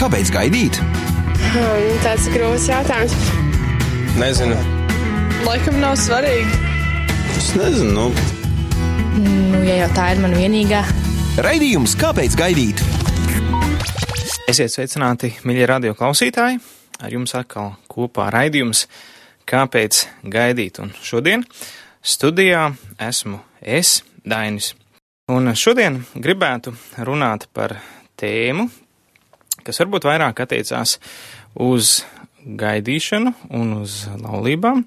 Kāpēc gaidīt? Hmm, tāds grūts jautājums. Nezinu. Laikam nav svarīgi. Es nezinu. Nu. Nu, ja jau tā ir mana vienīgā. Raidījums Kāpēc gaidīt? Esiet sveicināti, mīļie radio klausītāji! Ar jums atkal kopā raidījums Kāpēc gaidīt? Un šodien studijā esmu es, Dainis. Un šodien gribētu runāt par tēmu, kas varbūt vairāk attiecās uz gaidīšanu un uz laulībām.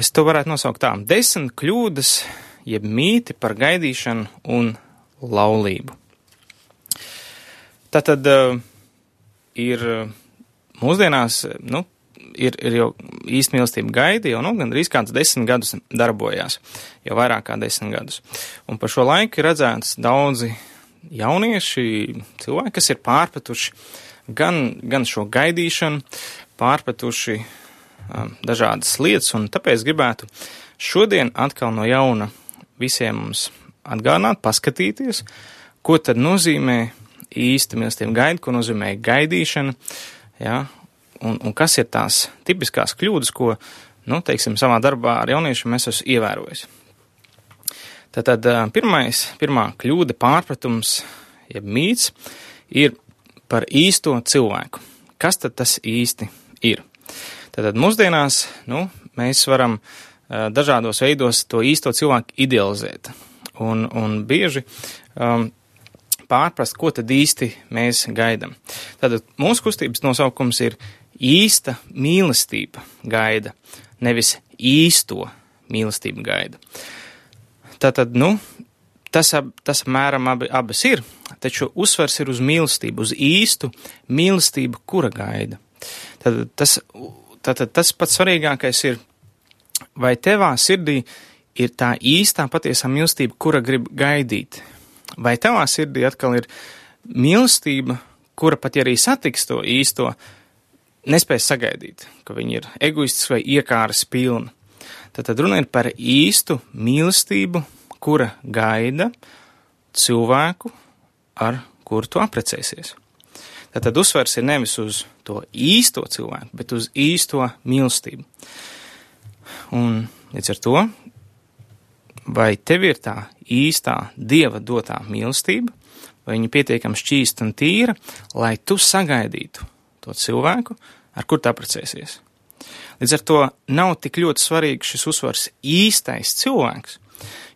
Es to varētu nosaukt tā - desmit kļūdas, jeb mīti par gaidīšanu un laulību. Tā tad uh, ir mūsdienās, nu, ir, ir jau īsti mīlestība gaida, jau nu, gandrīz kāds desmit gadus darbojās, jau vairāk kā desmit gadus. Un par šo laiku ir redzēts daudzi jaunieši, cilvēki, kas ir pārpratuši gan, gan šo gaidīšanu, pārpratuši um, dažādas lietas, un tāpēc gribētu šodien atkal no jauna visiem mums atgādināt, paskatīties, ko tad nozīmē īsta mīlestība gaida, ko nozīmē gaidīšana, ja, un, un kas ir tās tipiskās kļūdas, ko, nu, teiksim, savā darbā ar jauniešiem es esmu ievērojis. Tātad pirmais, pirmā kļūda pārpratums, jeb mīts, ir par īsto cilvēku. Kas tad tas īsti ir? Tātad mūsdienās, nu, mēs varam dažādos veidos to īsto cilvēku idealizēt. Un, un bieži um, pārprast, ko tad īsti mēs gaidām. Tātad mūsu kustības nosaukums ir īsta mīlestība gaida, nevis īsto mīlestību gaida. Tātad, nu, tas, tas mēram abi, abas ir, taču uzsvers ir uz mīlestību, uz īstu mīlestību, kura gaida. Tātad tas, tātad tas pats svarīgākais ir, vai tevā sirdī ir tā īstā patiesā mīlestība, kura grib gaidīt, vai tavā sirdī atkal ir mīlestība, kura pat ja arī satiks to īsto, nespēj sagaidīt, ka viņi ir egoists vai iekāras pilni. Tad, runa ir par īstu mīlestību, kura gaida cilvēku, ar kuru tu aprecēsies. Tad, uzsvers ir nevis uz to īsto cilvēku, bet uz īsto mīlestību. Un līdz ar to, vai tev ir tā īstā dieva dotā mīlestība, vai viņa pietiekami šķīsta un tīra, lai tu sagaidītu to cilvēku, ar kur tu apprecēsies. Līdz ar to nav tik ļoti svarīgs šis uzsvars īstais cilvēks,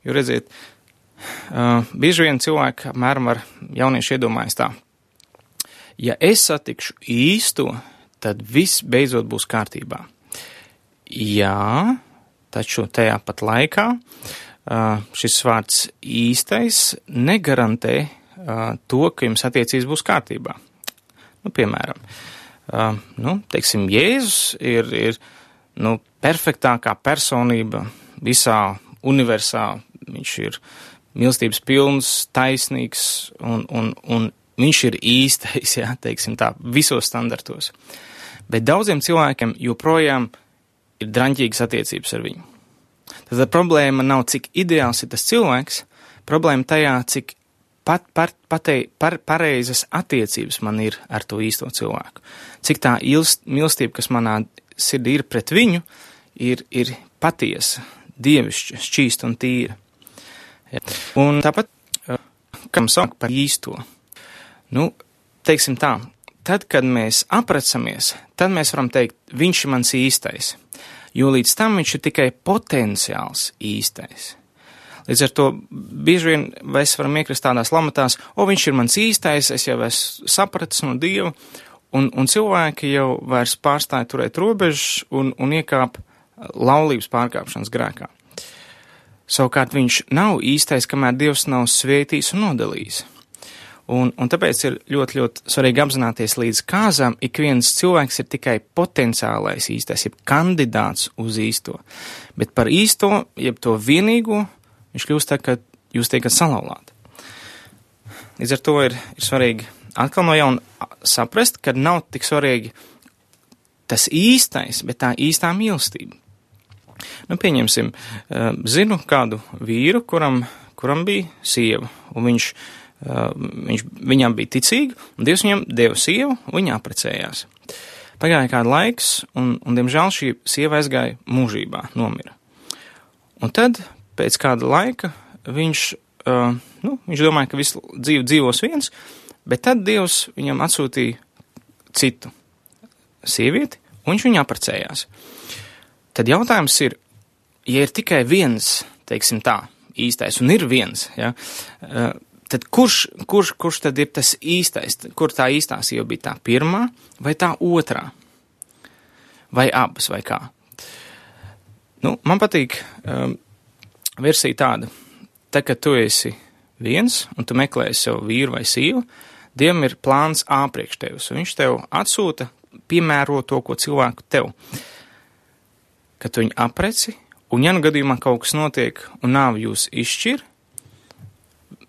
jo redziet, uh, bieži vien cilvēki apmēram ar jauniešu iedomājas tā. Ja es satikšu īsto, tad viss beidzot būs kārtībā. Jā, taču tajā pat laikā uh, šis vārds īstais negarantē uh, to, ka jums attiecības būs kārtībā. Nu, piemēram, uh, nu, teiksim, Jēzus ir, ir nu, perfektākā personība visā universā. Viņš ir mīlestības pilns, taisnīgs un, un, un viņš ir īstais, jā, teiksim tā, visos standartos. Bet daudziem cilvēkiem joprojām ir draņķīgas attiecības ar viņu. Tad problēma nav, cik ideāls ir tas cilvēks, problēma tajā, cik pat, par, patei, par, pareizas attiecības man ir ar to īsto cilvēku. Cik tā ilst, mīlestība, kas manā sirdī ir pret viņu, ir, ir patiesa, dievišķa, šķīsta un tīra. Ja. Un tāpat, kam saka par īsto, nu, teiksim tā, tad, kad mēs aprecamies, tad mēs varam teikt, viņš ir mans īstais, jo līdz tam viņš ir tikai potenciāls īstais. Līdz ar to bieži vien mēs varam iekrist tādās lamatās, o, viņš ir mans īstais, es jau esmu sapratis no Dieva, un, un cilvēki jau vairs pārstāja turēt robežas un, un iekāp laulības pārkāpšanas grēkā. Savukārt viņš nav īstais, kamēr Dievs nav svētījis un nodalījis. Un, un tāpēc ir ļoti, ļoti svarīgi apzināties līdz kāzām, ik viens cilvēks ir tikai potenciālais īstais, jeb kandidāts uz īsto. Bet par īsto, jeb to vienīgo, viņš kļūst tā, ka jūs tiekat salauzāti. Līdz ar to ir, ir svarīgi atkal no jauna saprast, ka nav tik svarīgi tas īstais, bet tā īstā mīlestība. Nu, pieņemsim, zinu kādu vīru, kuram, kuram bija sieva, un viņš Uh, viņš, viņam bija ticīgi, un Dievs viņam deva sievu, un viņi apprecējās. Pagāja kāda laiks, un, un, diemžēl, šī sieva aizgāja mūžībā, nomira. Un tad, pēc kāda laika, viņš, uh, nu, viņš domāja, ka visu dzīvi dzīvos viens, bet tad Dievs viņam atsūtīja citu sievieti, un viņš viņu apprecējās. Tad jautājums ir, ja ir tikai viens, teiksim tā, īstais, un ir viens, ja, uh, tad kurš, kurš, kurš tad ir tas īstais, kur tā īstā sieva bija tā pirmā vai tā otrā? Vai abas, vai kā? Nu, man patīk um, versija tāda, tā, ka tu esi viens un tu meklēsi sev vīru vai sīvu, Dievam ir plāns A priekš tevis, un viņš tev atsūta piemēro to, ko cilvēku tev. Kad tu viņu apreci, un ja nu gadījumā kaut kas notiek un nav jūs izšķir,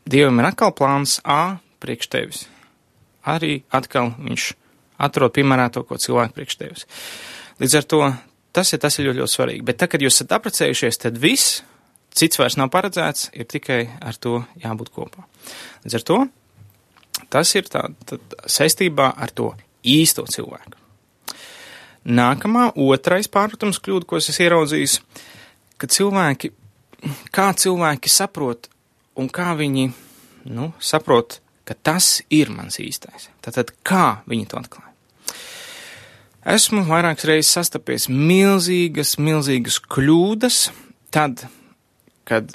Dievam ir atkal plāns A priekš tevis. Arī atkal viņš atrod piemērā to, ko cilvēku priekš tevis. Līdz ar to tas ir, tas ir ļoti, ļoti svarīgi. Bet tad, kad jūs esat apprecējušies, tad viss, cits vairs nav paredzēts, ir tikai ar to jābūt kopā. Līdz ar to tas ir tā, tā, saistībā ar to īsto cilvēku. Nākamā, otrais pārpratums kļūda, ko es esmu ieraudzījis, ka cilvēki, kā cilvēki saprot un kā viņi nu, saprot, ka tas ir mans īstais. Tātad, kā viņi to atklāja? Esmu vairākas reizes sastapies milzīgas, milzīgas kļūdas, tad, kad,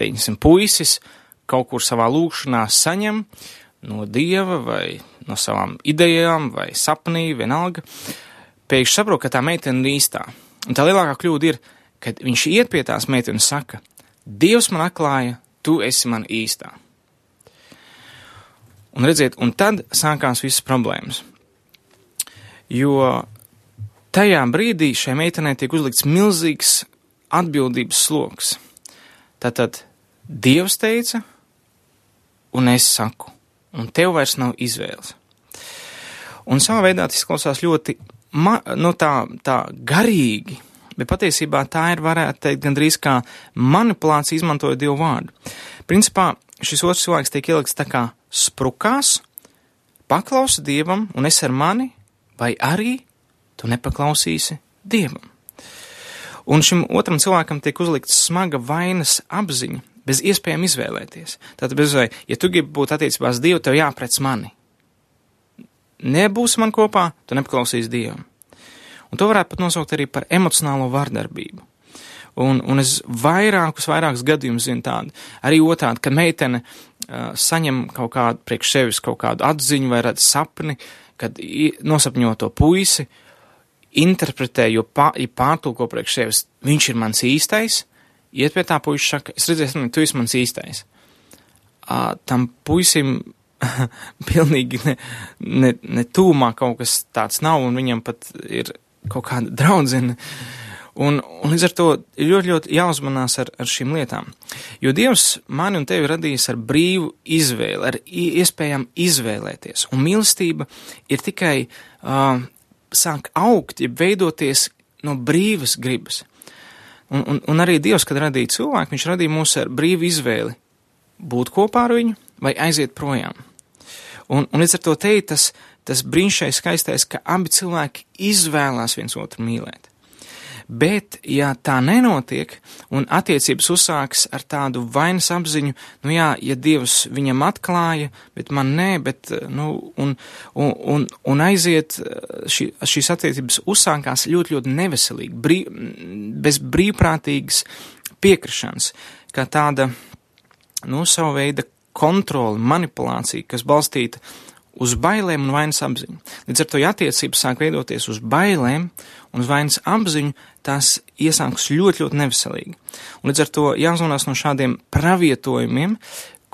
pieņemsim, puisis kaut kur savā lūkšanā saņem no dieva vai no savām idejām vai sapnī, vienalga, pēkšņi saprot, ka tā meitene ir īstā. Un tā lielākā kļūda ir, kad viņš iet pie tās meitenes un saka, Dievs man atklāja tu esi man īstā. Un redziet, un tad sākās visas problēmas. Jo tajā brīdī šai meitenei tiek uzlikts milzīgs atbildības sloks. Tātad Dievs teica, un es saku, un tev vairs nav izvēles. Un savā veidā tas izklausās ļoti, ma, nu tā, tā garīgi, bet patiesībā tā ir, varētu teikt, gandrīz kā manipulācija izmantojot Dievu vārdu. Principā šis otrs cilvēks tiek ielikts tā kā sprukās, paklausa Dievam un es ar mani, vai arī tu nepaklausīsi Dievam. Un šim otram cilvēkam tiek uzlikts smaga vainas apziņa, bez iespējām izvēlēties. Tātad, bez vai, ja tu gribi būt attiecībās Dievu, tev jāprec mani. Nebūs man kopā, tu nepaklausīsi Dievam. Un to varētu pat nosaukt arī par emocionālo vardarbību. Un, un es vairākus, vairākus gadījumus zinu tādu. Arī otrādi, ka meitene uh, saņem kaut kādu priekš sevis kaut kādu atziņu vai redz sapni, kad nosapņo to puisi, interpretē, jo pā, ja pārtulko priekš sevis, viņš ir mans īstais, iet pie tā puiša saka, es redzēju, tu esi mans īstais. Uh, tam puisim pilnīgi ne, ne, ne tūmā kaut kas tāds nav, un viņam pat ir kaut kāda draudzene. Un, un līdz ar to ļoti, ļoti jāuzmanās ar, ar šīm lietām. Jo Dievs mani un tevi radījis ar brīvu izvēli, ar iespējām izvēlēties. Un mīlestība ir tikai uh, sāk augt, ja veidoties no brīvas gribas. Un, un, un arī Dievs, kad radīja cilvēku, viņš radīja mūs ar brīvu izvēli būt kopā ar viņu vai aiziet projām. Un, un līdz ar to te ir tas, tas brīnišķīgais, skaistais, ka abi cilvēki izvēlās viens otru mīlēt. Bet, ja tā nenotiek, un attiecības uzsāks ar tādu vainas apziņu, nu jā, ja Dievs viņam atklāja, bet man nē, bet, nu, un, un, un, un aiziet, šī, šīs attiecības uzsākās ļoti, ļoti neveselīgi, brī, bez brīvprātīgas piekrišanas, kā tāda, nu, savu veidu kontroli, manipulācija, kas balstīta uz bailēm un vainas apziņu. Līdz ar to, ja attiecības sāk veidoties uz bailēm un vainas apziņu, tās iesāks ļoti, ļoti neveselīgi. Un līdz ar to jāuzmanās no šādiem pravietojumiem,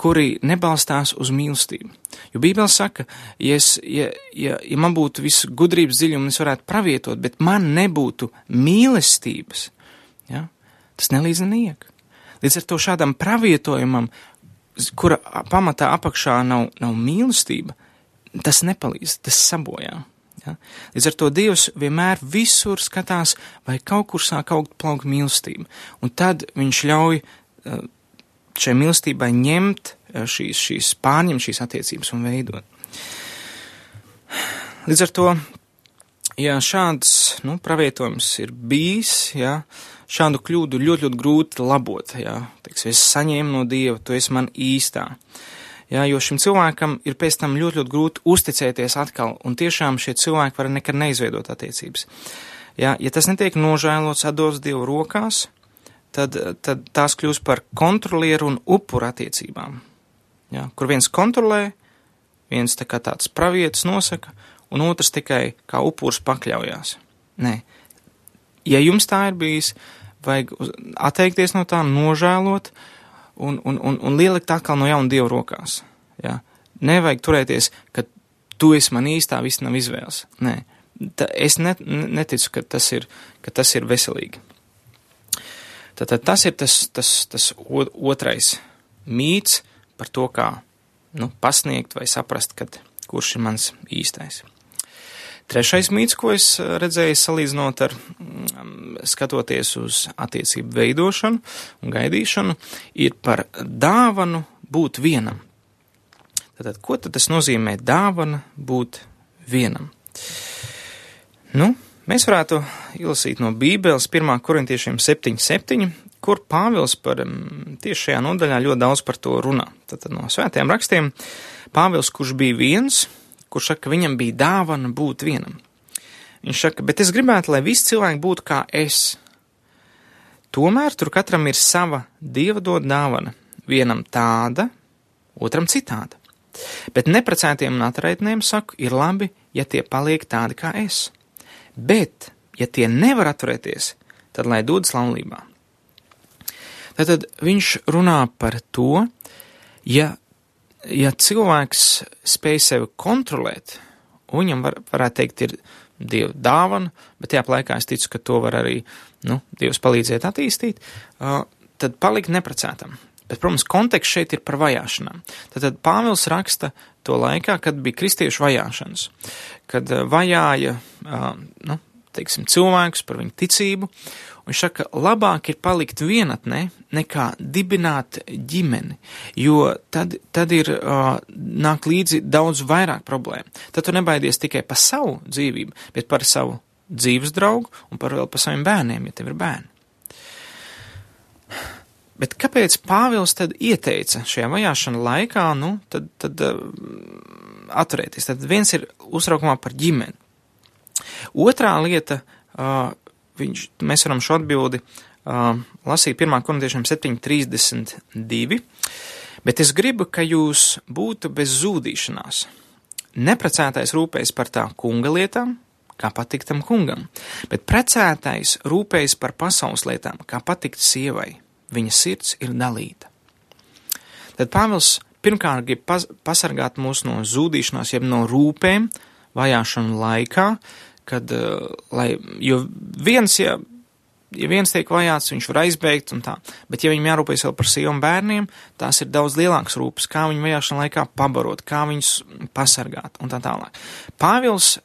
kuri nebalstās uz mīlestību. Jo Bībele saka, ja, es, ja, ja, ja man būtu viss gudrības dziļums, es varētu pravietot, bet man nebūtu mīlestības, ja, tas nelīdz neniek. Līdz ar to šādam pravietojumam, kura pamatā apakšā nav, nav mīlestība, tas nepalīdz, tas sabojā. Ja? Līdz ar to Dievs vienmēr visur skatās, vai kaut kur sāk augt plaukt mīlestība. Un tad viņš ļauj eh, šai mīlestībai ņemt šīs, šīs pārņemt šīs attiecības un veidot. Līdz ar to, ja šāds, nu, pravietojums ir bijis, ja, šādu kļūdu ļoti, ļoti grūti labot, ja, teiks, es saņēmu no Dieva, tu esi man īstā. Jā, jo šim cilvēkam ir pēc tam ļoti, ļoti grūti uzticēties atkal, un tiešām šie cilvēki var nekad neizveidot attiecības. Jā, ja tas netiek nožēlots, atdots Dievu rokās, tad, tad tās kļūst par kontrolieru un upuru attiecībām. Jā, kur viens kontrolē, viens tā kā tāds pravietis nosaka, un otrs tikai kā upurs pakļaujās. Nē, ja jums tā ir bijis, vajag atteikties no tā, nožēlot, uh, un, un, un, un lielikt atkal no jauna Dievu rokās. Ja? Nevajag turēties, ka tu esi man īstā, viss nav izvēles. Nē, Ta, es net, neticu, ka tas ir, ka tas ir veselīgi. Tātad tas ir tas, tas, tas otrais mīts par to, kā nu, pasniegt vai saprast, kad, kurš ir mans īstais. Trešais mīts, ko es eh, redzēju salīdzinot ar mm, skatoties uz attiecību veidošanu un gaidīšanu, ir par dāvanu būt vienam. Tātad, ko tad tas nozīmē dāvana būt vienam? Nu, mēs varētu izlasīt no Bībeles 1. korintiešiem 7.7, kur Pāvils par mm, tieši šajā nodaļā ļoti daudz par to runā. Tātad no svētiem rakstiem Pāvils, kurš bija viens, kurš saka, ka viņam bija dāvana būt vienam. Viņš saka, bet es gribētu, lai visi cilvēki būtu kā es. Tomēr tur katram ir sava dieva dod dāvana. Vienam tāda, otram citāda. Bet neprecētiem un atraitniem saku, ir labi, ja tie paliek tādi kā es. Bet, ja tie nevar atturēties, tad lai dodas laulībā. Tātad viņš runā par to, ja ja cilvēks spēj sevi kontrolēt, un viņam var, varētu teikt, ir Dieva dāvana, bet tajā laikā es ticu, ka to var arī, nu, Dievs palīdzēt attīstīt, uh, tad palikt neprecētam. Bet, protams, konteksts šeit ir par vajāšanām. Tad, Pāvils raksta to laikā, kad bija kristiešu vajāšanas, kad vajāja, uh, nu, teiksim, cilvēkus par viņu ticību, Viņš saka, labāk ir palikt vienatnē, nekā dibināt ģimeni, jo tad, tad ir uh, nāk līdzi daudz vairāk problēmu. Tad tu nebaidies tikai par savu dzīvību, bet par savu dzīves draugu un par vēl par saviem bērniem, ja tev ir bērni. Bet kāpēc Pāvils tad ieteica šajā vajāšana laikā, nu, tad, tad uh, atturēties? Tad viens ir uztraukumā par ģimeni. Otrā lieta, viņš, mēs varam šo atbildi lasīt 1. korintiešiem 7.32, bet es gribu, ka jūs būtu bez zūdīšanās. Neprecētais rūpējas par tā kunga lietām, kā patikt tam kungam, bet precētais rūpējas par pasaules lietām, kā patikt sievai. Viņa sirds ir dalīta. Tad Pāvils pirmkārt grib pas pasargāt mūs no zūdīšanās, jeb no rūpēm vajāšanu laikā, kad, eh, lai, jo viens, ja, ja viens tiek vajāts, viņš var aizbēgt un tā, bet ja viņam jārūpējas vēl par sievu un bērniem, tās ir daudz lielākas rūpes, kā viņu vajāšana laikā pabarot, kā viņus pasargāt un tā tālāk. Pāvils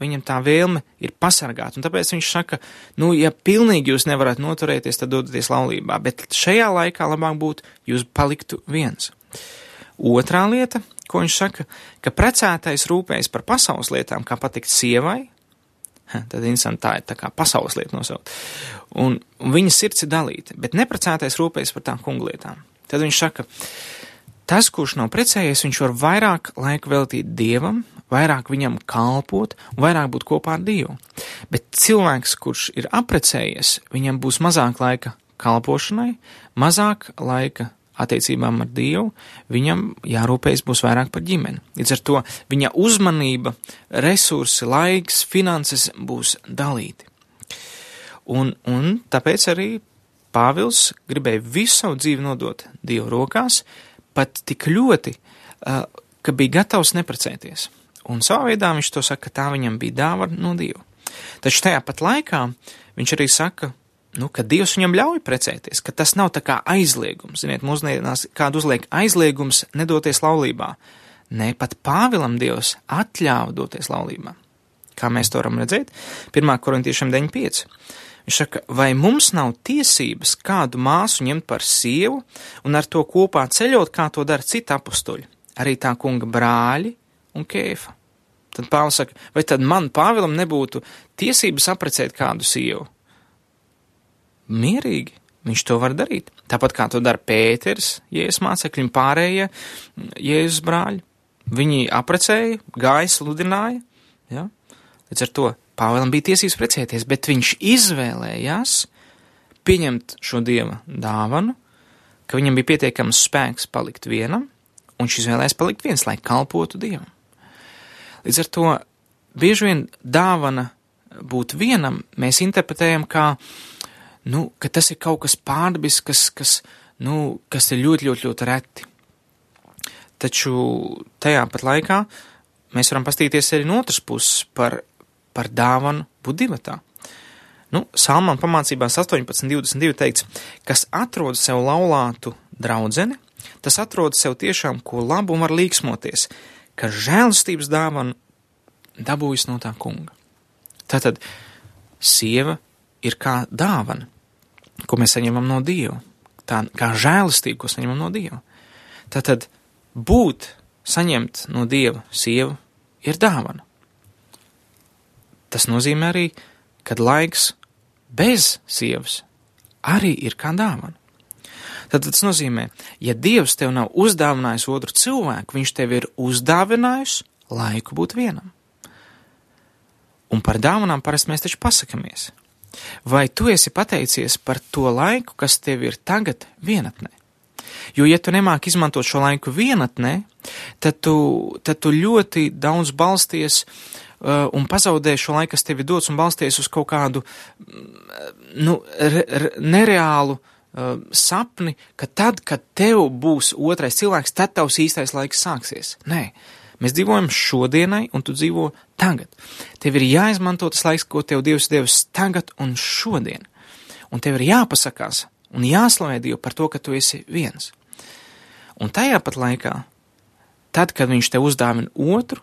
viņam tā vēlme ir pasargāt, un tāpēc viņš saka, nu, ja pilnīgi jūs nevarat noturēties, tad dodaties laulībā, bet šajā laikā labāk būtu, jūs paliktu viens. Otrā lieta, ko viņš saka, ka precētais rūpējas par pasaules lietām, kā patikt sievai, Tad interesanti tā ir tā kā pasaules lieta nosaukt. Un, un viņa sirds ir dalīta, bet neprecētais rūpējas par tām kunglietām. Tad viņš saka, tas, kurš nav precējies, viņš var vairāk laika veltīt dievam, vairāk viņam kalpot vairāk būt kopā ar Dievu. Bet cilvēks, kurš ir aprecējies, viņam būs mazāk laika kalpošanai, mazāk laika attiecībām ar Dievu, viņam jārūpējas būs vairāk par ģimeni. Līdz ar to viņa uzmanība, resursi, laiks, finanses būs dalīti. Un, un tāpēc arī Pāvils gribēja visu savu dzīvi nodot Dievu rokās, pat tik ļoti, uh, ka bija gatavs neprecēties. Un savā veidā viņš to saka, ka tā viņam bija dāvana no Dieva. Taču tajā pat laikā viņš arī saka, nu, ka Dievs viņam ļauj precēties, ka tas nav tā kā aizliegums. Ziniet, mūsdienās kādu uzliek aizliegums nedoties laulībā. Nē, pat Pāvilam Dievs atļāva doties laulībā. Kā mēs to varam redzēt? 1. korintiešiem 9.5. Viņš saka, vai mums nav tiesības kādu māsu ņemt par sievu un ar to kopā ceļot, kā to dara citi apstuļi, arī tā kunga brāļi un kēfa. Tad Pāvils saka, vai tad man Pāvilam nebūtu tiesības aprecēt kādu sievu? Mierīgi. Viņš to var darīt. Tāpat kā to dara Pēters, Jēzus mācekļi un pārējie Jēzus brāļi. Viņi aprecēja, gāja, sludināja. Ja? Līdz ar to Pāvēlam bija tiesības precēties, bet viņš izvēlējās pieņemt šo dieva dāvanu, ka viņam bija pietiekams spēks palikt vienam, un viņš izvēlējās palikt viens, lai kalpotu dievam. Līdz ar to bieži vien dāvana būt vienam mēs interpretējam kā, nu, ka tas ir kaut kas pārdabisks, kas, kas, nu, kas ir ļoti, ļoti, ļoti reti. Taču tajā pat laikā mēs varam pastīties arī no otras puses par, par dāvanu būt divatā. Nu, Salmām pamācībās 18.22 teikts, kas atrod sev laulātu draudzeni, tas atrod sev tiešām ko labu un var līksmoties, ka žēlastības dāvanu dabūjis no tā kunga. Tātad sieva ir kā dāvana, ko mēs saņemam no Dieva, tā kā žēlastība, ko saņemam no Dieva. Tātad būt, saņemt no Dieva sievu ir dāvana. Tas nozīmē arī, ka laiks bez sievas arī ir kā dāvana. Tad tas nozīmē, ja Dievs tev nav uzdāvinājis otru cilvēku, viņš tev ir uzdāvinājis laiku būt vienam. Un par dāvanām parasti mēs taču pasakamies. Vai tu esi pateicies par to laiku, kas tev ir tagad vienatnē? Jo, ja tu nemāki izmantot šo laiku vienatnē, tad tu, tad tu ļoti daudz balsties uh, un pazaudē šo laiku, kas tev ir dots, un balsties uz kaut kādu nu, re, re, nereālu uh, sapni, ka tad, kad tev būs otrais cilvēks, tad tavs īstais laiks sāksies. Nē, mēs dzīvojam šodienai, un tu dzīvo tagad. Tev ir jāizmanto tas laiks, ko tev Dievs devis tagad un šodien. Un tev ir jāpasakās un jāslavē Dievu par to, ka tu esi viens. Un tajā pat laikā, tad, kad viņš tev uzdāvina otru,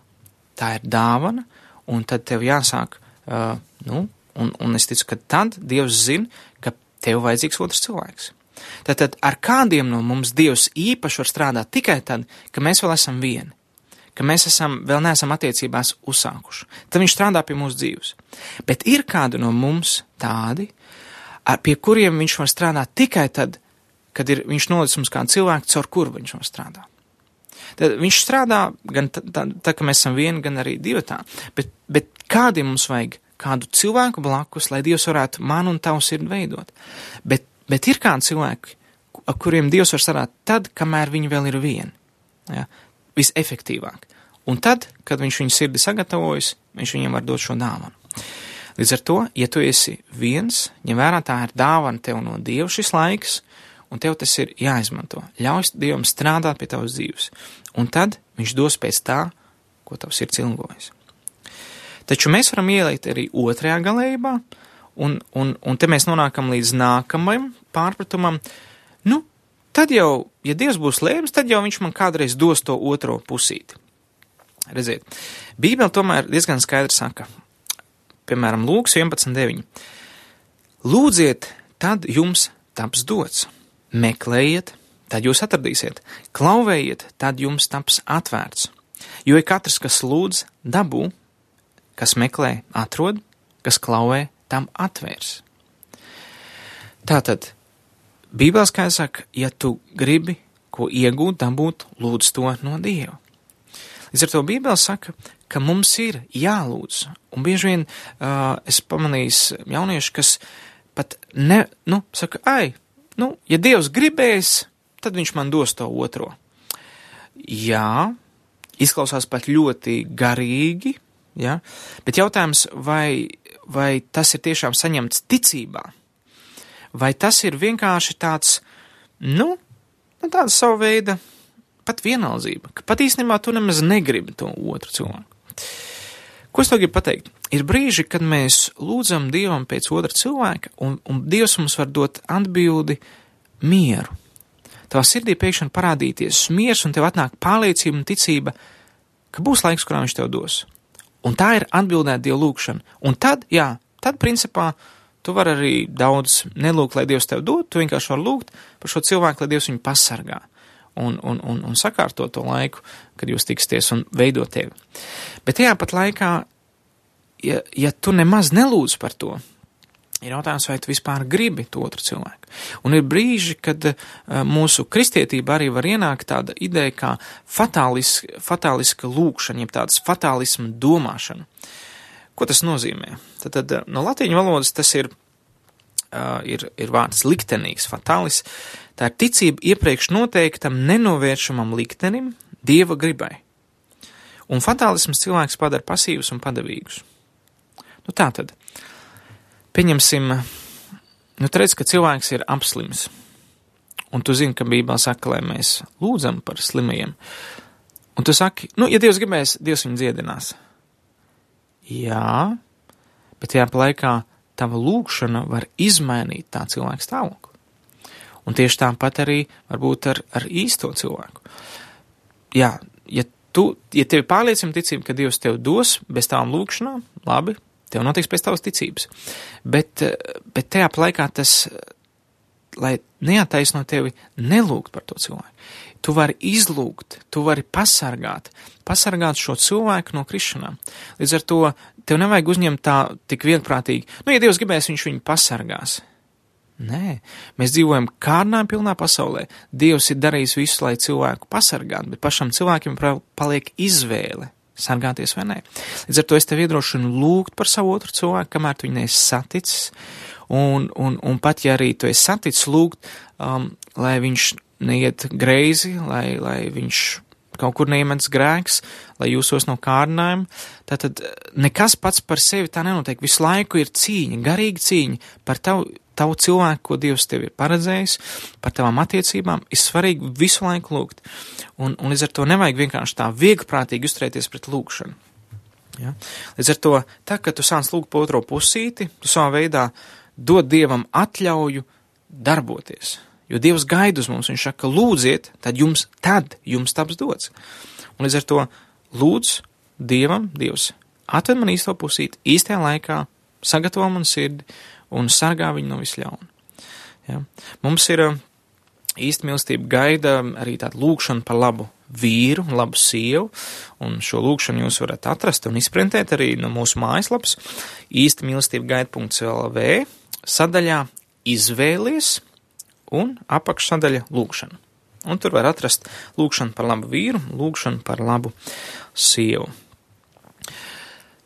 tā ir dāvana, un tad tev jāsāk, uh, nu, un, un es ticu, ka tad Dievs zina, ka tev vajadzīgs otrs cilvēks. Tātad ar kādiem no mums Dievs īpaši var strādāt tikai tad, ka mēs vēl esam vieni, ka mēs esam, vēl neesam attiecībās uzsākuši. Tad viņš strādā pie mūsu dzīves. Bet ir kādi no mums tādi, pie kuriem viņš var strādāt tikai tad, kad ir, viņš nolicis mums kādu cilvēku, caur kuru viņš var strādāt. Tad viņš strādā gan tad, ka mēs esam vieni, gan arī divi tā. Bet, bet kādiem mums vajag kādu cilvēku blakus, lai Dievs varētu man un tavu sirdi veidot. Bet, bet ir kādi cilvēki, ar kuriem Dievs var strādāt tad, kamēr viņi vēl ir vieni. Ja? Visefektīvāk. Un tad, kad viņš viņu sirdi sagatavojas, viņš viņam var dot šo dāvanu. Līdz ar to, ja tu esi viens, ņem vērā tā ir dāvana tev no Dieva šis laiks, un tev tas ir jāizmanto. Ļauj Dievam strādāt pie tavas dzīves, un tad viņš dos pēc tā, ko tavs ir cilgojas. Taču mēs varam ielikt arī otrajā galējībā, un, un, un te mēs nonākam līdz nākamajam pārpratumam. Nu, tad jau, ja Dievs būs lēms, tad jau viņš man kādreiz dos to otro pusīti. Redziet, Bībele tomēr diezgan skaidri saka, piemēram, Lūks 11.9. Lūdziet, tad jums taps dots meklējiet, tad jūs atradīsiet, klauvējiet, tad jums taps atvērts. Jo ir katrs, kas lūdz, dabū, kas meklē, atrod, kas klauvē, tam atvērs. Tātad, Bībeles kā saka, ja tu gribi ko iegūt, dabūt, lūdz to no Dieva. Līdz ar to Bībele saka, ka mums ir jālūdz, un bieži vien uh, es pamanīju jauniešu, kas pat ne, nu, saka, ai, nu, ja Dievs gribēs, tad viņš man dos to otro. Jā, izklausās pat ļoti garīgi, ja? bet jautājums, vai, vai tas ir tiešām saņemts ticībā, vai tas ir vienkārši tāds, nu, nu tāda sava veida pat vienaldzība, ka pat īstenībā tu nemaz negribi to otru cilvēku. Ko es to gribu pateikt? Ir brīži, kad mēs lūdzam Dievam pēc otra cilvēka, un, un Dievs mums var dot atbildi mieru. Tavā sirdī pēkšņi parādīties miers, un tev atnāk pārliecība un ticība, ka būs laiks, kurā viņš tev dos. Un tā ir atbildēt Dievu lūgšana. Un tad, jā, tad principā Tu vari arī daudz nelūgt, lai Dievs tev dod, tu vienkārši vari lūgt par šo cilvēku, lai Dievs viņu pasargā un, un, un, un sakārto to laiku, kad jūs tiksties un veido tevi. Bet tajā pat laikā, ja, ja tu nemaz nelūdz par to, ir jautājums, vai tu vispār gribi to otru cilvēku. Un ir brīži, kad uh, mūsu kristietība arī var ienākt tāda ideja kā fatāliska, fatāliska lūkšana, jeb tādas fatālisma domāšana. Ko tas nozīmē? Tad, tad no latīņu valodas tas ir, uh, ir, ir vārds liktenīgs, fatālis. Tā ir ticība iepriekš noteiktam nenovēršamam liktenim, dieva gribai. Un fatālisms cilvēks padara pasīvus un padavīgus. Nu tā tad. Pieņemsim, nu, redz, ka cilvēks ir apslims. Un tu zini, ka Bībelē saka, lai mēs lūdzam par slimajiem. Un tu saki, nu, ja Dievs gribēs, Dievs viņu dziedinās. Jā, bet tajā laikā tava lūkšana var izmainīt tā cilvēka stāvokli. Un tieši tāpat arī varbūt ar, ar īsto cilvēku. Jā, ja tu, ja tev ir pārliecina ticība, ka Dievs tev dos bez tām lūkšanām, labi, tev notiks pēc tavas ticības. Bet, bet tajā laikā tas, lai neataisno tevi, nelūgt par to cilvēku. Tu vari izlūgt, tu vari pasargāt, pasargāt šo cilvēku no krišanām. Līdz ar to tev nevajag uzņemt tā tik vienprātīgi, nu, ja Dievs gribēs, viņš viņu pasargās. Nē, mēs dzīvojam kārnām pilnā pasaulē. Dievs ir darījis visu, lai cilvēku pasargātu, bet pašam cilvēkiem paliek izvēle sargāties vai nē. Līdz ar to es tev iedrošinu lūgt par savu otru cilvēku, kamēr tu viņu neesi saticis, un, un, un pat ja arī tu esi saticis, lūgt, um, lai viņš neiet greizi, lai, lai viņš kaut kur neiemetas grēks, lai jūsos no kārdinājuma. Tātad nekas pats par sevi tā nenotiek. Visu laiku ir cīņa, garīga cīņa par tavu, tavu cilvēku, ko Dievs tev ir paredzējis, par tavām attiecībām. Ir svarīgi visu laiku lūgt. Un, un līdz ar to nevajag vienkārši tā vieglprātīgi uzturēties pret lūgšanu. Ja? Līdz ar to, tā, kad tu sāc lūgt pa otro pusīti, tu savā veidā dod Dievam atļauju darboties. Jo Dievs gaida uz mums, viņš saka, lūdziet, tad jums, tad jums taps dots. Un līdz ar to lūdz Dievam, Dievs, atved man īsto pusīt, īstajā laikā, sagatavo man sirdi un sargā viņu no visļauna. Ja? Mums ir īsta mīlestība gaida arī tāda lūkšana par labu vīru, labu sievu, un šo lūkšanu jūs varat atrast un izprintēt arī no mūsu mājaslapas īsta mīlestība gaida.lv sadaļā izvēlies un apakšsadaļa lūkšana. Un tur var atrast lūkšanu par labu vīru, lūkšanu par labu sievu.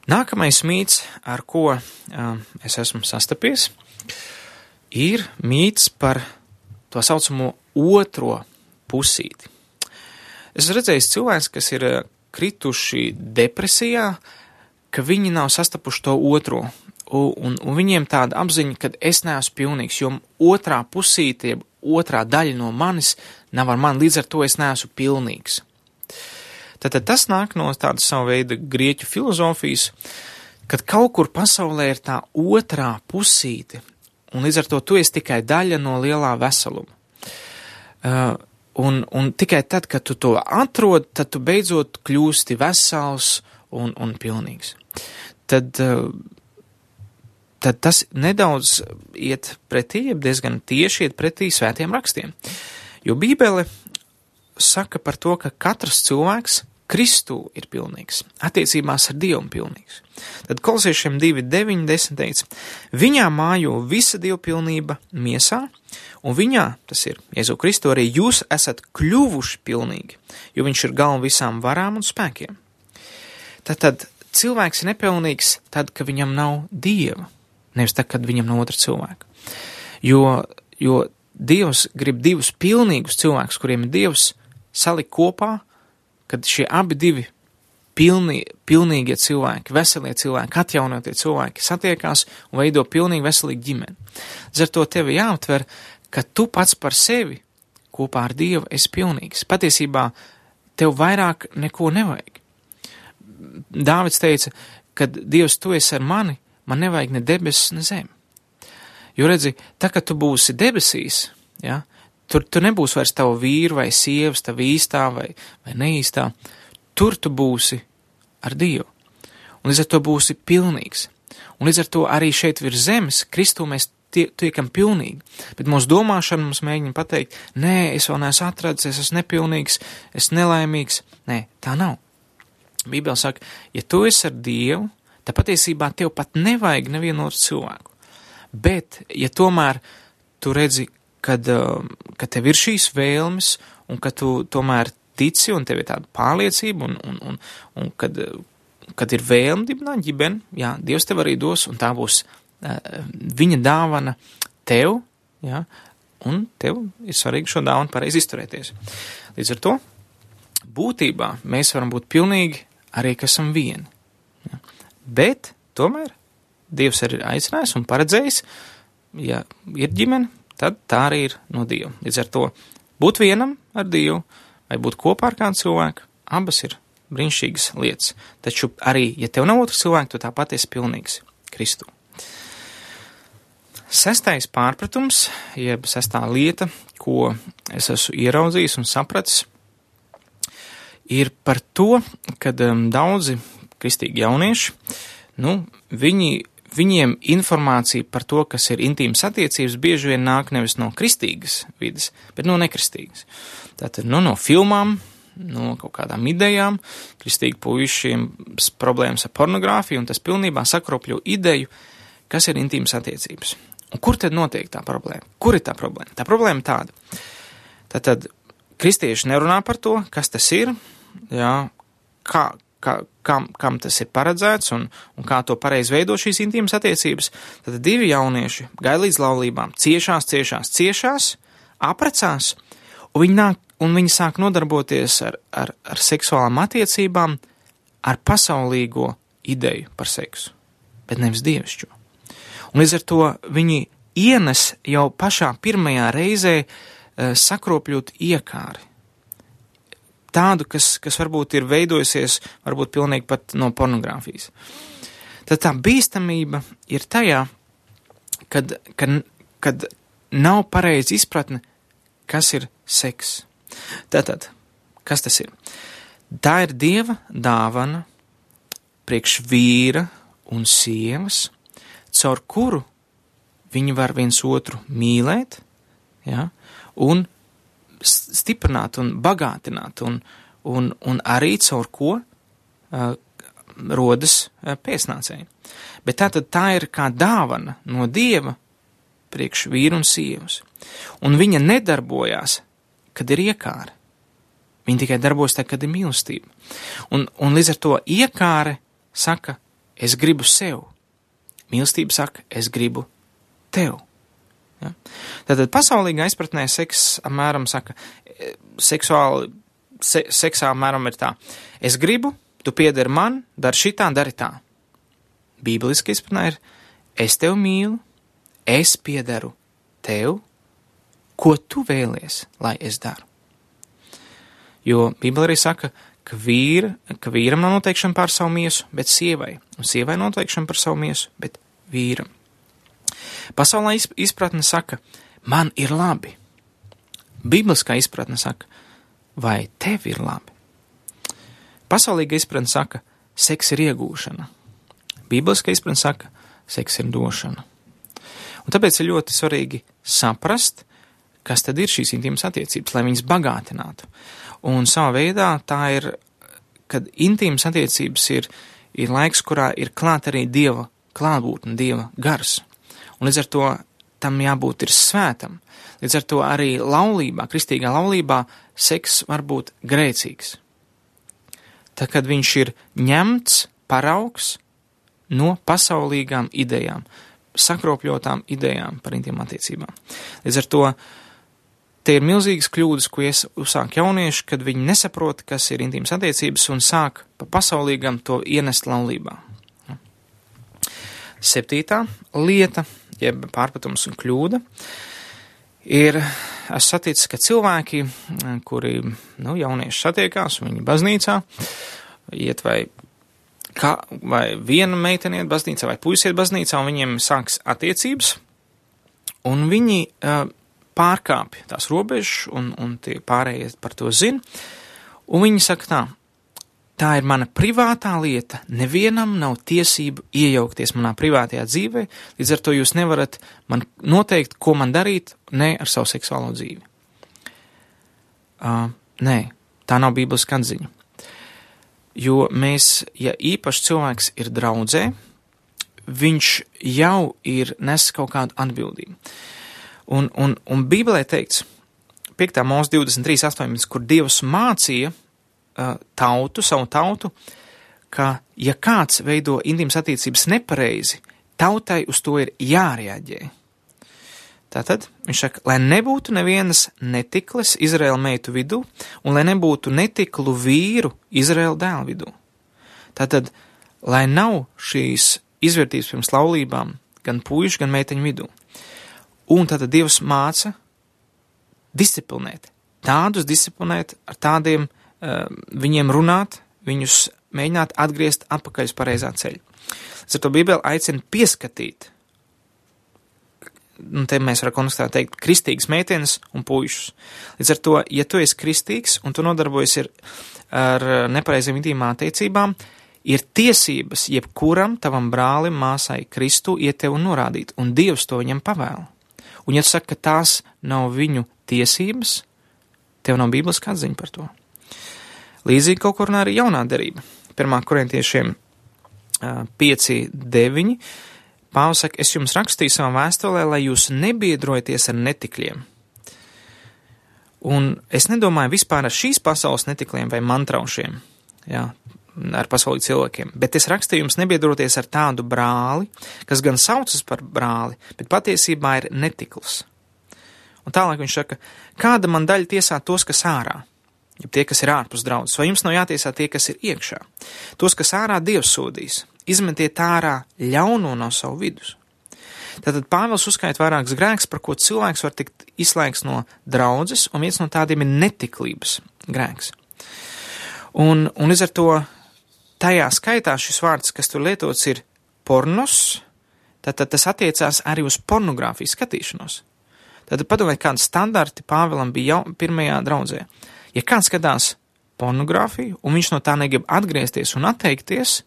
Nākamais mīts, ar ko uh, es esmu sastapies, ir mīts par to saucamo otro pusīti. Es redzēju cilvēks, kas ir krituši depresijā, ka viņi nav sastapuši to otro un, un viņiem tāda apziņa, ka es neesmu pilnīgs, jo otrā pusīte, otrā daļa no manis nav ar mani, līdz ar to es neesmu pilnīgs. Tātad tas nāk no tādas savu veidu grieķu filozofijas, kad kaut kur pasaulē ir tā otrā pusīte, un līdz ar to tu esi tikai daļa no lielā veseluma. Uh, un, un tikai tad, kad tu to atrod, tad tu beidzot kļūsti vesels un, un pilnīgs. Tad uh, tad tas nedaudz iet pretī, diezgan tieši iet pretī svētiem rakstiem. Jo Bībele saka par to, ka katrs cilvēks Kristū ir pilnīgs, attiecībās ar Dievu pilnīgs. Tad kolosiešiem 2, 9, 10 teica, viņā mājo visa dievpilnība miesā, un viņā, tas ir Jēzu Kristu, arī jūs esat kļuvuši pilnīgi, jo viņš ir galva visām varām un spēkiem. Tad, tad cilvēks ir nepilnīgs tad, kad viņam nav Dieva nevis tad, kad viņam nav otra cilvēka. Jo, jo Dievs grib divus pilnīgus cilvēkus, kuriem ir Dievs, salikt kopā, kad šie abi divi pilnī, pilnīgie cilvēki, veselie cilvēki, atjaunotie cilvēki satiekās un veido pilnīgi veselīgu ģimeni. Ar to tevi jāaptver, ka tu pats par sevi kopā ar Dievu esi pilnīgs. Patiesībā tev vairāk neko nevajag. Dāvids teica, kad Dievs tu esi ar mani, man nevajag ne debesis, ne zemi. Jo redzi, tā kā tu būsi debesīs, ja, tur, tur nebūs vairs tavu vīru vai sievas, tavu īstā vai, vai neīstā, tur tu būsi ar Dievu. Un līdz ar to būsi pilnīgs. Un līdz ar to arī šeit virs zemes Kristū mēs tie, tiekam pilnīgi. Bet mūsu domāšana mums mēģina pateikt, nē, es vēl neesmu atradzis, es esmu nepilnīgs, es nelaimīgs. Nē, tā nav. Bībele saka, ja tu esi ar Dievu, tad patiesībā tev pat nevajag nevienu otru cilvēku. Bet, ja tomēr tu redzi, kad, um, ka tev ir šīs vēlmes, un ka tu tomēr tici, un tev ir tāda pārliecība, un, un, un, un kad, kad ir vēlme dibināt ģimeni, jā, Dievs tev arī dos, un tā būs uh, viņa dāvana tev, jā, un tev ir svarīgi šo dāvanu pareizi izturēties. Līdz ar to būtībā mēs varam būt pilnīgi arī, ka esam vieni. Ja. Bet tomēr Dievs arī ir aicinājis un paredzējis, ja ir ģimene, tad tā arī ir no Dieva. Līdz ar to būt vienam ar Dievu vai būt kopā ar kādu cilvēku, abas ir brīnišķīgas lietas. Taču arī, ja tev nav otrs cilvēks, tu tāpat esi pilnīgs Kristu. Sestais pārpratums, jeb sestā lieta, ko es esmu ieraudzījis un sapratis, ir par to, ka um, daudzi kristīgi jaunieši, nu, viņi, viņiem informācija par to, kas ir intīmas attiecības, bieži vien nāk nevis no kristīgas vidas, bet no nekristīgas. Tātad, nu, no filmām, no kaut kādām idejām, kristīgi puišiem problēmas ar pornogrāfiju, un tas pilnībā sakropļo ideju, kas ir intīmas attiecības. Un kur tad notiek tā problēma? Kur ir tā problēma? Tā problēma tāda. Tātad kristieši nerunā par to, kas tas ir, jā, kā, kā, kam, kam tas ir paredzēts un, un kā to pareizi veido šīs intīmas attiecības. Tad divi jaunieši gāja līdz laulībām, ciešās, ciešās, ciešās, aprecās, un viņi, nāk, un viņi sāk nodarboties ar, ar, ar seksuālām attiecībām, ar pasaulīgo ideju par seksu, bet nevis dievišķo. Un līdz ar to viņi ienes jau pašā pirmajā reizē uh, sakropļot iekāri tādu, kas, kas varbūt ir veidojusies, varbūt pilnīgi pat no pornogrāfijas. Tad tā bīstamība ir tajā, kad, kad, kad nav pareizi izpratne, kas ir seks. Tātad, kas tas ir? Tā ir dieva dāvana priekš vīra un sievas, caur kuru viņi var viens otru mīlēt, ja, un stiprināt un bagātināt, un, un, un arī caur ko uh, rodas uh, pēcnācēji. Bet tā tad tā ir kā dāvana no Dieva priekš vīru un sievas. Un viņa nedarbojās, kad ir iekāra. Viņa tikai darbojas tad, kad ir mīlestība. Un, un līdz ar to iekāre saka, es gribu sev. Mīlestība saka, es gribu tev. Ja? Tātad pasaulīgā izpratnē seks apmēram saka, seksuāli, se, seksā apmēram ir tā. Es gribu, tu piederi man, dari šitā, dari tā. Bībeliski izpratnē ir, es tev mīlu, es piederu tev, ko tu vēlies, lai es daru. Jo Bībele arī saka, ka, vīra, ka vīram nav noteikšana pār savu miesu, bet sievai, un sievai noteikšana par savu miesu, bet vīram. Pasaulē izpratne saka, man ir labi. Bībeliskā izpratne saka, vai tev ir labi? Pasaulīga izpratne saka, seks ir iegūšana. Bībeliskā izpratne saka, seks ir došana. Un tāpēc ir ļoti svarīgi saprast, kas tad ir šīs intīmas attiecības, lai viņas bagātinātu. Un savā veidā tā ir, kad intīmas attiecības ir, ir laiks, kurā ir klāt arī Dieva klātbūtne, Dieva gars. Un līdz ar to tam jābūt ir svētam. Līdz ar to arī laulībā, kristīgā laulībā, seks var būt grēcīgs. Tad, kad viņš ir ņemts paraugs no pasaulīgām idejām, sakropļotām idejām par intīm attiecībām. Līdz ar to te ir milzīgas kļūdas, ko uzsāk jaunieši, kad viņi nesaprot, kas ir intīmas attiecības un sāk pa pasaulīgam to ienest laulībā. Septītā lieta jeb pārpratums un kļūda, ir es saticis, ka cilvēki, kuri, nu, jaunieši satiekās, viņi baznīcā, iet vai, kā, vai viena meitene iet baznīcā, vai puisis iet baznīcā, un viņiem sāks attiecības, un viņi uh, pārkāpj tās robežas, un, un tie pārējie par to zina, un viņi saka tā, tā ir mana privātā lieta. Nevienam nav tiesību iejaukties manā privātajā dzīvē, līdz ar to jūs nevarat man noteikt, ko man darīt, ne ar savu seksuālo dzīvi. Uh, nē, tā nav Bībeles atziņa. Jo mēs, ja īpaši cilvēks ir draudzē, viņš jau ir nes kaut kādu atbildību. Un, un, un Bībelē teikts, 5. mūzika 23, 18, kur Dievs mācīja tautu, savu tautu, ka, ja kāds veido intīmas attiecības nepareizi, tautai uz to ir jārēģē. Tātad viņš saka, lai nebūtu nevienas netikles Izraēla meitu vidū, un lai nebūtu netiklu vīru Izraēla dēlu vidū. Tātad, lai nav šīs izvērtības pirms laulībām gan puišu, gan meiteņu vidū. Un tātad Dievs māca disciplinēt, tādus disciplinēt, ar tādiem uh, viņiem runāt, viņus mēģināt atgriezt atpakaļ uz pareizā ceļa. Līdz ar to Bībeli aicina pieskatīt un te mēs varam konstatēt, teikt, kristīgas meitenes un puišus. Līdz ar to, ja tu esi kristīgs un tu nodarbojies ar, ar nepareiziem intīmām attiecībām, ir tiesības jebkuram tavam brālim, māsai Kristu iet tev un norādīt, un Dievs to viņam pavēla. Un ja tu saki, ka tās nav viņu tiesības, tev nav bībeles atziņa par to. Līdzīgi kaut kur arī jaunā derība. Pirmā korintiešiem 5, 9 Pāvils saka, es jums rakstīju savā vēstulē, lai jūs nebiedrojaties ar netikļiem. Un es nedomāju vispār ar šīs pasaules netikliem vai mantraušiem, jā, ar pasauli cilvēkiem, bet es rakstīju jums nebiedroties ar tādu brāli, kas gan saucas par brāli, bet patiesībā ir netikls. Un tālāk viņš saka, kāda man daļa tiesā tos, kas ārā? Ja tie, kas ir ārpus draudzes, vai jums nav jātiesā tie, kas ir iekšā? Tos, kas ārā Dievs sodīs, izmetiet ārā ļauno no savu vidus. Tātad Pāvils uzskaita vairākas grēks, par ko cilvēks var tikt izslēgts no draudzes, un viens no tādiem ir netiklības grēks. Un, un līdz ar to tajā skaitā šis vārds, kas tur lietots, ir pornos, tātad tas attiecās arī uz pornogrāfijas skatīšanos. Tad padomājiet, kādi standarti Pāvilam bija jau pirmajā draudzē. Ja kāds skatās pornogrāfiju, un viņš no tā negrib atgriezties un atteikties,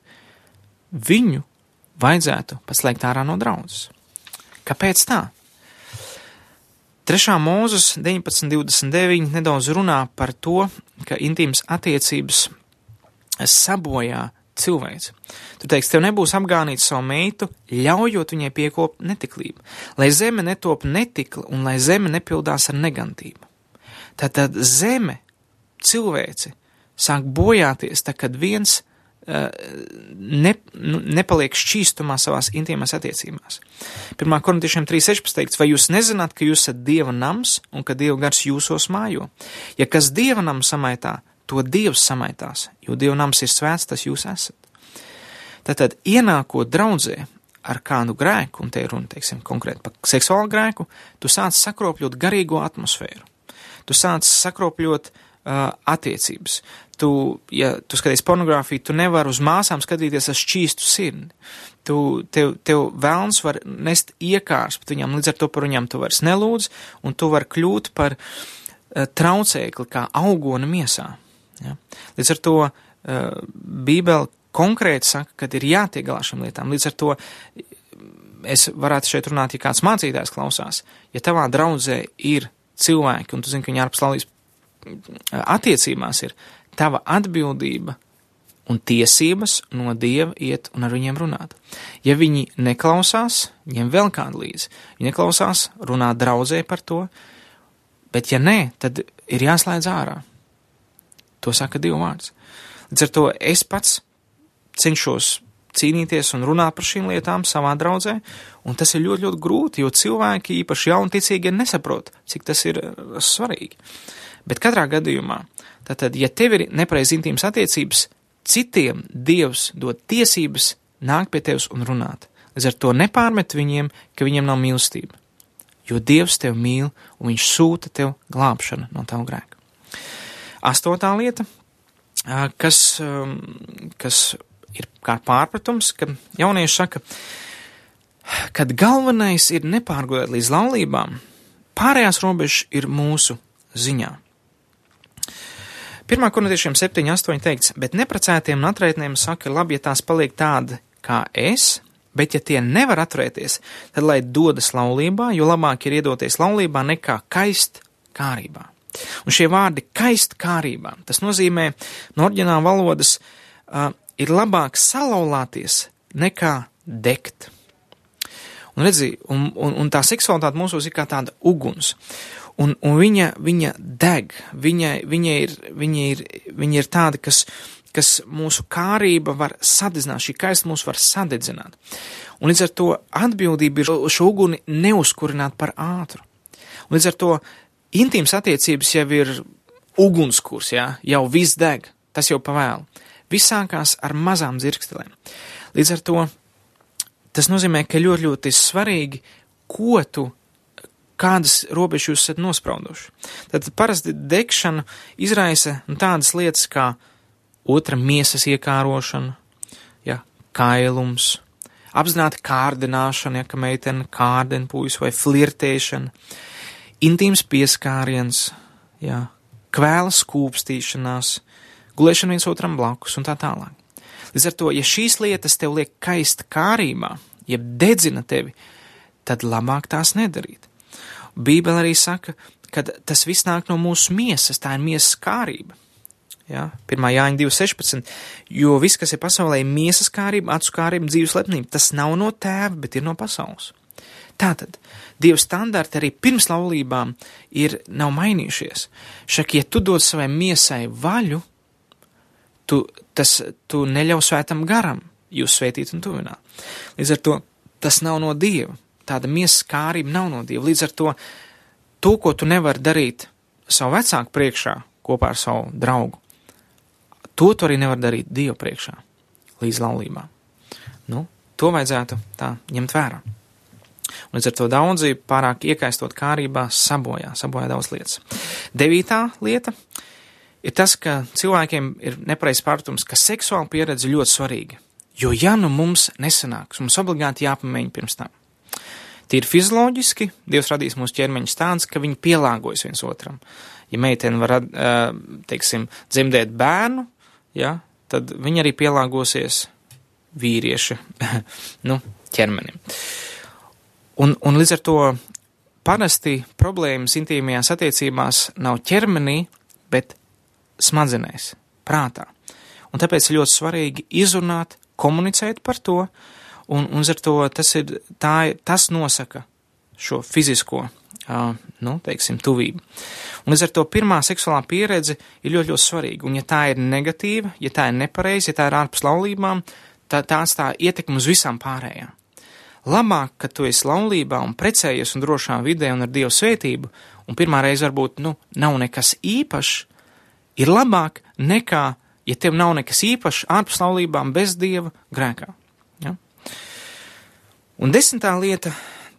viņu vajadzētu paslēgt ārā no draudzes. Kāpēc tā? 3. mūzes 19.29 nedaudz runā par to, ka intīmas attiecības sabojā cilvēks. Tu teiksi, tev nebūs apgānīt savu meitu, ļaujot viņai piekopt netiklību, lai zeme netop netikla un lai zeme nepildās ar negantību. Tātad zeme, cilvēci, sāk bojāties, tā kad viens ne, nu, nepaliek šķīstumā savās intīmās attiecībās. 1. korintiešiem 3.16 teikts, vai jūs nezināt, ka jūs esat Dieva nams un ka Dieva gars jūsos mājo? Ja kas Dieva nam samaitā, to Dievs samaitās, jo Dieva nams ir svēts, tas jūs esat. Tātad, ienākot draudzē ar kādu grēku, un te ir runa, teiksim, konkrēti par seksuālu grēku, tu sāc sakropļot garīgo atmosfēru. Tu sāc sakropļot uh, attiecības tu, ja tu skaties pornogrāfiju, tu nevari uz māsām skatīties ar šķīstu sirdi. Tu, tev, tev vēlns var nest iekārs pat viņam, līdz ar to par viņam tu vairs nelūdz, un tu vari kļūt par uh, traucēkli kā augona miesā. Ja? Līdz ar to uh, Bībele konkrēti saka, ka ir jātiek galā šīm lietām. Līdz ar to es varētu šeit runāt, ja kāds mācītājs klausās, ja tavā draudzē ir cilvēki, un tu zini, ka viņi ārpus laulības attiecībās ir, tava atbildība un tiesības no Dieva iet un ar viņiem runāt. Ja viņi neklausās, ņem vēl kādu līdzi. Viņi neklausās, runā draudzē par to, bet ja nē, tad ir jāslēdz ārā. To saka Dieva vārds. Līdz ar to es pats cenšos cīnīties un runāt par šīm lietām savā draudzē, un tas ir ļoti, ļoti grūti, jo cilvēki, īpaši jaunaticīgi, nesaprot, cik tas ir svarīgi. Bet katrā gadījumā Tātad, ja tev ir nepareizi intīmas attiecības, citiem Dievs dod tiesības nākt pie tevis un runāt. Līdz ar to nepārmet viņiem, ka viņiem nav mīlestība. Jo Dievs tevi mīl un viņš sūta tev glābšanu no tavu grēku. Astotā lieta, kas, kas ir kā pārpratums, ka jaunieši saka, kad galvenais ir nepārgulēt līdz laulībām, pārējās robežas ir mūsu ziņā. Pirmā korintiešiem 7, 8 teikts, bet neprecētiem un atraitniem saka, labi, ja tās paliek tāda kā es, bet ja tie nevar atturēties, tad lai dodas laulībā, jo labāk ir iedoties laulībā nekā kaist kārībā. Un šie vārdi kaist kārībā, tas nozīmē no orģināla valodas uh, ir labāk salauzāties nekā degt. Un, redzi, un, un, un tā seksualitāte mūsos ir kā tāda uguns. Un, un viņa, viņa deg, viņa, viņa, ir, viņa, ir, viņa ir tāda, kas, kas mūsu kārība var sadedzināt, šī kaista mūs var sadedzināt. Un līdz ar to atbildība ir šo uguni neuzkurināt par ātru. Un līdz ar to intīmas attiecības jau ir ugunskurs, jā, jau viss deg, tas jau pavēlu. Viss sākās ar mazām dzirkstelēm. Līdz ar to tas nozīmē, ka ļoti, ļoti svarīgi, ko tu, kādas robežas jūs esat nosprauduši. Tad parasti degšana izraisa nu, tādas lietas kā otra miesas iekārošana, ja, kailums, apzināta kārdināšana, ja ka meitene kārdina puisis vai flirtēšana, intīms pieskāriens, ja, kvēla skūpstīšanās, gulēšana viens otram blakus un tā tālāk. Līdz ar to, ja šīs lietas tev liek kaist kārībā, jeb dedzina tevi, tad labāk tās nedarīt. Bībele arī saka, ka tas viss nāk no mūsu miesas, tā ir miesas kārība. Ja? 1. Jāņa 2.16. Jo viss, kas ir pasaulē, ir miesas kārība, acu kārība, dzīves lepnība. Tas nav no tēva, bet ir no pasaules. Tātad Dieva standarti arī pirms laulībām ir nav mainījušies. Šak, ja tu dod savai miesai vaļu, tu, tas, tu neļauj svētam garam jūs svētīt un tuvināt. Līdz ar to tas nav no Dieva. Tāda miesas kārība nav no Dieva. Līdz ar to to, ko tu nevari darīt savu vecāku priekšā kopā ar savu draugu, to tu arī nevar darīt Dieva priekšā līdz laulībām. Nu, to vajadzētu tā ņemt vērā. Un līdz ar to daudzi pārāk iekaistot kārībā sabojā, sabojā daudz lietas. Devītā lieta ir tas, ka cilvēkiem ir nepareizs pārpratums, ka seksuāla pieredze ļoti svarīga. Jo, ja nu mums nesanāks, mums obligāti jāpamēģina pirms tam. Tīri fizioloģiski Dievs radīs mūsu ķermeņus tāds, ka viņi pielāgojas viens otram. Ja meitene var, teiksim, dzemdēt bērnu, ja, tad viņa arī pielāgosies vīrieša nu, ķermenim. Un, un līdz ar to parasti problēmas intīmajās attiecībās nav ķermenī, bet smadzenēs, prātā. Un tāpēc ļoti svarīgi izrunāt, komunicēt par to, un, un ar to tas, ir, tā, tas nosaka šo fizisko, uh, nu, teiksim, tuvību. Un līdz ar to pirmā seksuālā pieredze ir ļoti, ļoti svarīga, un ja tā ir negatīva, ja tā ir nepareiza, ja tā ir ārpus laulībām, tās tā ietekme uz visām pārējām. Labāk, ka tu esi laulībā un precējies un drošā vidē un ar Dievu svētību, un pirmā reize varbūt, nu, nav nekas īpašs, ir labāk nekā, ja tev nav nekas īpašs ārpus laulībām bez dieva grēkā. Un desmitā lieta,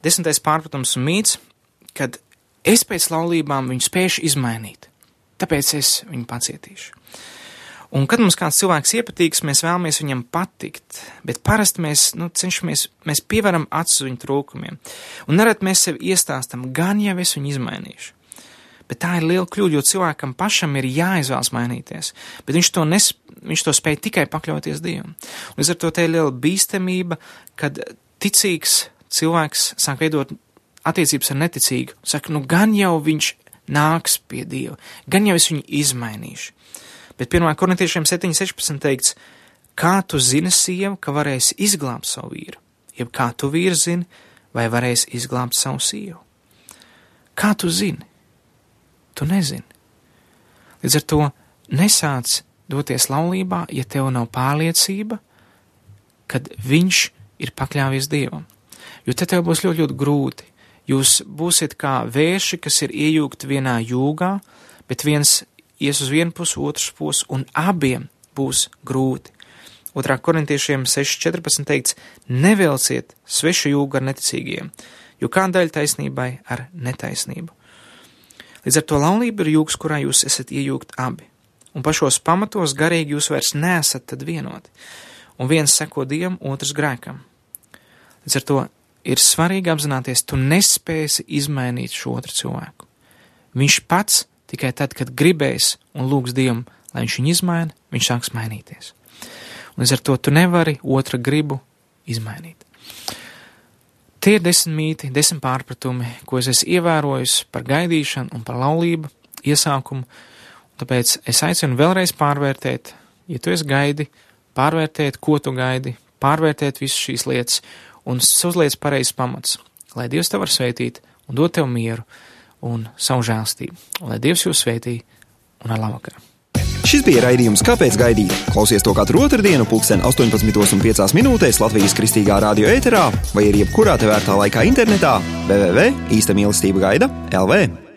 desmitais pārpratums un mīts, kad es pēc laulībām viņu spēšu izmainīt, tāpēc es viņu pacietīšu. Un, kad mums kāds cilvēks iepatīks, mēs vēlamies viņam patikt, bet parasti mēs nu, cenšamies, mēs pievaram acis viņu trūkumiem. Un nerad mēs sev iestāstam, gan jau es viņu izmainīšu. Bet tā ir liela kļūda, jo cilvēkam pašam ir jāizvēlas mainīties, bet viņš to, nes, viņš to spēj tikai pakļauties Dievam. Līdz ar to te ir liela bīstamība, kad ticīgs cilvēks sāk veidot attiecības ar neticīgu. Saka, nu gan jau viņš nāks pie Dieva, gan jau es viņu izmainīšu. Bet 1. korintiešiem 7.16 teikts, kā tu zini sievu, ka varēsi izglābt savu vīru, jeb kā tu vīrs zini, vai varēsi izglābt savu sievu. Kā tu zini? Tu nezini. Līdz ar to nesāc doties laulībā, ja tev nav pārliecība, kad viņš ir pakļāvies dievam. Jo te tev būs ļoti, ļoti grūti. Jūs būsiet kā vērši, kas ir iejūgti vienā jūgā, bet viens ies uz vienu pusi, otrs pusi, un abiem būs grūti. Otrā korintiešiem 6.14 teikts: Nevelciet svešu jūgu ar neticīgiem, jo kā daļa taisnībai ar netaisnību. Līdz ar to laulība ir jūgs, kurā jūs esat iejūgt abi. Un pašos pamatos garīgi jūs vairs nesat tad vienoti. Un viens seko dievam, otrs grēkam. Līdz ar to ir svarīgi apzināties, tu nespēsi izmainīt šo otru cilvēku. Viņš pats tikai tad, kad gribēs un lūgs dievam, lai viņš viņu izmaina, viņš sāks mainīties. Un līdz ar to tu nevari otra gribu izmainīt. Tie ir desmit mīti, desmit pārpratumi, ko es esmu ievērojis par gaidīšanu un par laulību iesākumu. Tāpēc es aicinu vēlreiz pārvērtēt, ja tu esi gaidi, pārvērtēt, ko tu gaidi, pārvērtēt visas šīs lietas un uzliec pareizs pamats, lai Dievs tev var sveitīt un dot tev mieru un savu žēlstību, lai Dievs jūs sveitī un ar labvakaru. Šis bija raidījums Kāpēc gaidīt? Klausies to katru otrdienu, pulksten 18,5 minūtēs Latvijas kristīgā radio ēterā vai arī jebkurā tevērtā laikā internetā www.īsta mīlestība gaida LV.